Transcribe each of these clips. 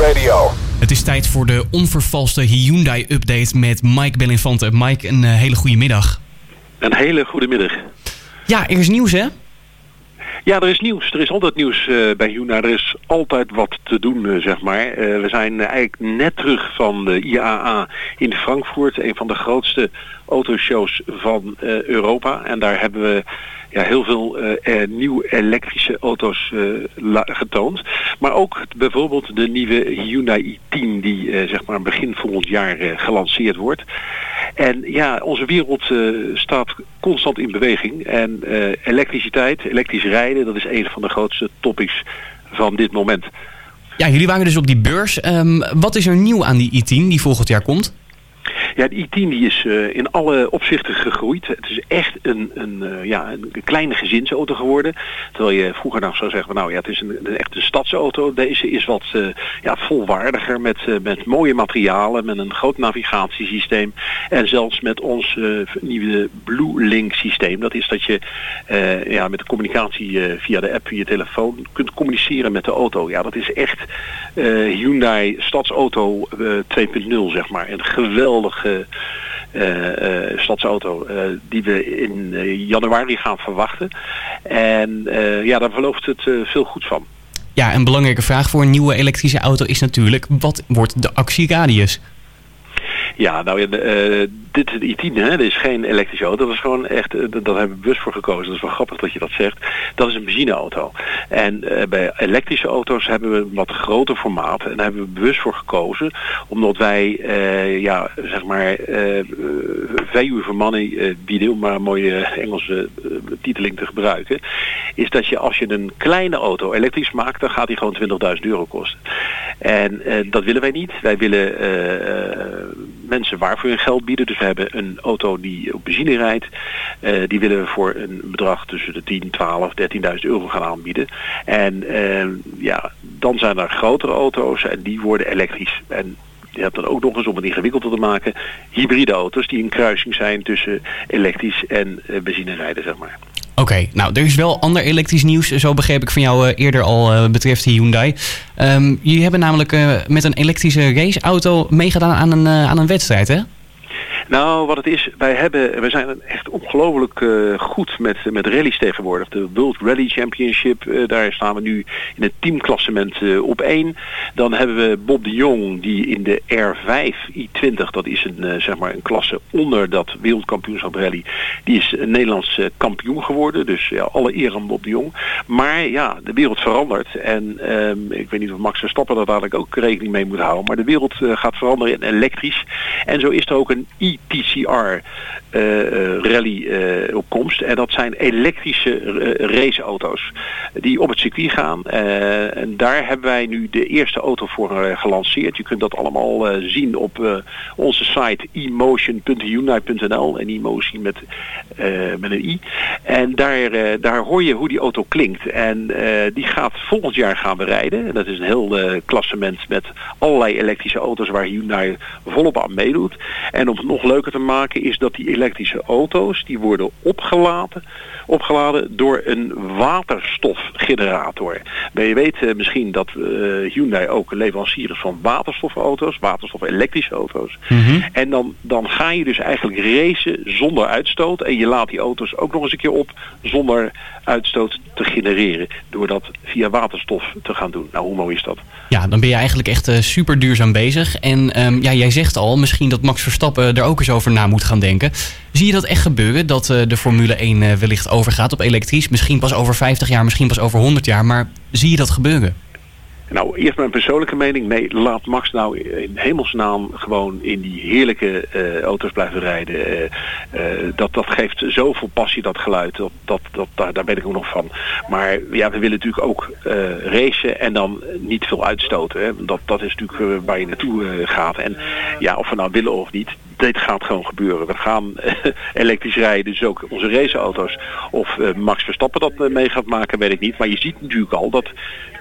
Radio. Het is tijd voor de onvervalste Hyundai-update met Mike Belinfante. Mike, een eh, hele goede middag. Een hele goede middag. Ja, er is nieuws hè? Ja, er is nieuws. Er is altijd nieuws uh, bij Hyundai. Er is altijd wat te doen, uh, zeg maar. Uh, we zijn eigenlijk net terug van de IAA in Frankfurt. Een van de grootste autoshows van Europa. En daar hebben we ja, heel veel uh, nieuwe elektrische auto's uh, getoond. Maar ook bijvoorbeeld de nieuwe Hyundai i10 die uh, zeg maar begin volgend jaar gelanceerd wordt. En ja, onze wereld staat constant in beweging. En elektriciteit, elektrisch rijden, dat is een van de grootste topics van dit moment. Ja, jullie waren dus op die beurs. Um, wat is er nieuw aan die i10 die volgend jaar komt? Ja, de i10 die is uh, in alle opzichten gegroeid. Het is echt een, een, uh, ja, een kleine gezinsauto geworden. Terwijl je vroeger nog zou zeggen, nou ja, het is een, echt een stadsauto. Deze is wat uh, ja, volwaardiger met, met mooie materialen, met een groot navigatiesysteem. En zelfs met ons nieuwe Blue Link systeem. Dat is dat je ja, met de communicatie via de app, via je telefoon, kunt communiceren met de auto. Ja, dat is echt Hyundai stadsauto 2.0, zeg maar. Een geweldige uh, uh, stadsauto uh, die we in januari gaan verwachten. En ja, daar verloopt het veel goed van. Ja, een belangrijke vraag voor een nieuwe elektrische auto is natuurlijk... wat wordt de actieradius? Ja, nou uh, dit is de i10, hè? Dat is geen elektrische auto. Dat is gewoon echt, uh, dat hebben we bewust voor gekozen. Dat is wel grappig dat je dat zegt. Dat is een benzineauto. En uh, bij elektrische auto's hebben we een wat groter formaat. En daar hebben we bewust voor gekozen. Omdat wij, ja, zeg maar, value for money bieden, maar mooie Engelse titeling te gebruiken. Is dat je als je een kleine auto elektrisch maakt, dan gaat die gewoon 20.000 euro kosten. En dat willen wij niet. Wij willen mensen waarvoor hun geld bieden. Dus we hebben een auto die op benzine rijdt. Uh, die willen we voor een bedrag tussen de 10, 12, 13.000 euro gaan aanbieden. En uh, ja, dan zijn er grotere auto's en die worden elektrisch. En je hebt dan ook nog eens, om het ingewikkelder te maken, hybride auto's die een kruising zijn tussen elektrisch en uh, benzine rijden, zeg maar. Oké, nou er is wel ander elektrisch nieuws, zo begreep ik van jou uh, eerder al uh, betreft Hyundai. Um, jullie hebben namelijk uh, met een elektrische raceauto meegedaan aan een, aan een wedstrijd, hè? Nou, wat het is, wij, hebben, wij zijn echt ongelooflijk uh, goed met, met rallies tegenwoordig. De World Rally Championship, uh, daar staan we nu in het teamklassement uh, op één. Dan hebben we Bob de Jong, die in de R5 i20, dat is een, zeg maar een klasse onder dat wereldkampioenschap rally, die is Nederlands kampioen geworden. Dus ja, alle eer aan Bob de Jong. Maar ja, de wereld verandert. En um, ik weet niet of Max Verstappen daar dadelijk ook rekening mee moet houden. Maar de wereld gaat veranderen in elektrisch. En zo is er ook een i TCR uh, rally uh, op komst. En dat zijn elektrische raceauto's die op het circuit gaan. en daar hebben wij nu de eerste auto voor gelanceerd. Je kunt dat allemaal zien op onze site emotion.hyundai.nl en emotion met, met een i. En daar, daar hoor je hoe die auto klinkt. En die gaat volgend jaar gaan bereiden. En dat is een heel klassement met allerlei elektrische auto's waar Hyundai volop aan meedoet. En om nog leuker te maken is dat die elektrische auto's die worden opgeladen, opgeladen door een waterstofgenerator. je weet uh, misschien dat uh, Hyundai ook leverancier is van waterstofauto's, waterstof elektrische auto's. Mm -hmm. En dan, dan ga je dus eigenlijk racen zonder uitstoot en je laat die auto's ook nog eens een keer op zonder uitstoot te genereren door dat via waterstof te gaan doen. Nou, hoe mooi is dat? Ja, dan ben je eigenlijk echt uh, super duurzaam bezig. En um, ja, jij zegt al, misschien dat Max Verstappen er ook eens over na moet gaan denken. Zie je dat echt gebeuren, dat uh, de Formule 1 uh, wellicht overgaat op elektrisch? Misschien pas over 50 jaar, misschien pas over 100 jaar, maar zie je dat gebeuren? Nou, eerst mijn persoonlijke mening. Nee, laat Max nou in hemelsnaam gewoon in die heerlijke uh, auto's blijven rijden. Dat, dat geeft zoveel passie, dat geluid. Dat, dat, dat, daar, daar ben ik ook nog van. Maar ja, we willen natuurlijk ook racen en dan niet veel uitstoten. Hè. Dat, dat is natuurlijk waar je naartoe gaat. En ja, of we nou willen of niet, dit gaat gewoon gebeuren. We gaan elektrisch rijden, dus ook onze raceauto's. Of Max Verstappen dat mee gaat maken, weet ik niet. Maar je ziet natuurlijk al dat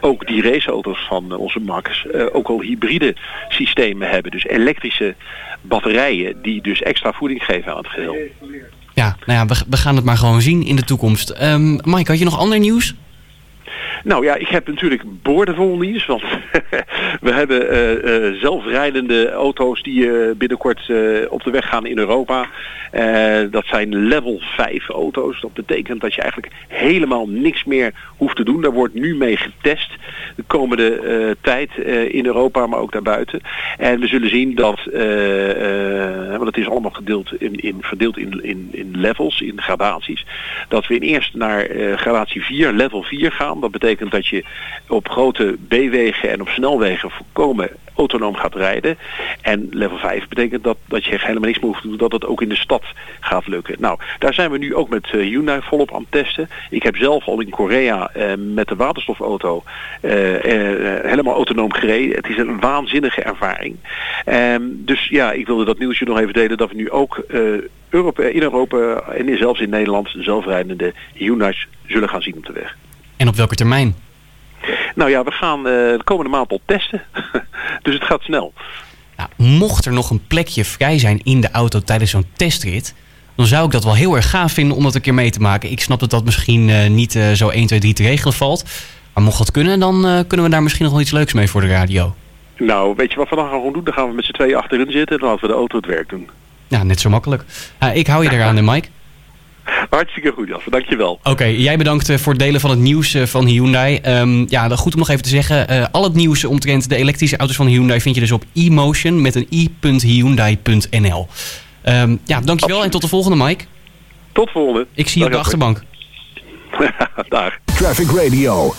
ook die raceauto's van onze Max ook al hybride systemen hebben. Dus elektrische batterijen die dus extra voeding geven aan het geheel. Ja, nou ja, we, we gaan het maar gewoon zien in de toekomst. Um, Mike, had je nog ander nieuws? Nou ja, ik heb natuurlijk boordevol nieuws. Want we hebben uh, uh, zelfrijdende auto's die uh, binnenkort op de weg gaan in Europa. dat zijn level 5 auto's. Dat betekent dat je eigenlijk helemaal niks meer hoeft te doen. Daar wordt nu mee getest de komende tijd in Europa, maar ook daarbuiten. En we zullen zien dat, want het is allemaal gedeeld in, in, verdeeld in, in, in levels, in gradaties. Dat we in eerst naar gradatie 4, level 4 gaan. Dat betekent dat je op grote B-wegen en op snelwegen voorkomen autonoom gaat rijden. En level 5 betekent dat, dat je helemaal niks meer hoeft te doen, dat het ook in de stad gaat lukken. Nou, daar zijn we nu ook met uh, Hyundai volop aan het testen. Ik heb zelf al in Korea uh, met de waterstofauto uh, helemaal autonoom gereden. Het is een waanzinnige ervaring. Ehm, dus ja, ik wilde dat nieuwsje nog even delen dat we nu ook Europa, in Europa en zelfs in Nederland zelfrijdende Hyundai's zullen gaan zien op de weg. En op welke termijn? Nou ja, we gaan uh, de komende maand al testen. dus het gaat snel. Nou, mocht er nog een plekje vrij zijn in de auto tijdens zo'n testrit... dan zou ik dat wel heel erg gaaf vinden om dat een keer mee te maken. Ik snap dat dat misschien uh, niet uh, zo 1, 2, 3 te regelen valt. Maar mocht dat kunnen, dan kunnen we daar misschien nog wel iets leuks mee voor de radio. Nou, weet je wat we dan gaan doen? Dan gaan we met z'n tweeën achterin zitten en dan laten we de auto het werk doen. Ja, net zo makkelijk. ik hou je eraan, Mike. Hartstikke goed, Jasper. Dankjewel. Oké, jij bedankt eh, voor het delen van het nieuws eh, van Hyundai. Um, ja, goed om nog even te zeggen. Uh, al het nieuws omtrent de elektrische auto's van Hyundai vind je dus op e-motion met een i.hyundai.nl. Um, ja, dankjewel Absoluut. en tot de volgende, Mike. Tot de volgende. Ik zie je op de achterbank. Dag. Traffic Radio.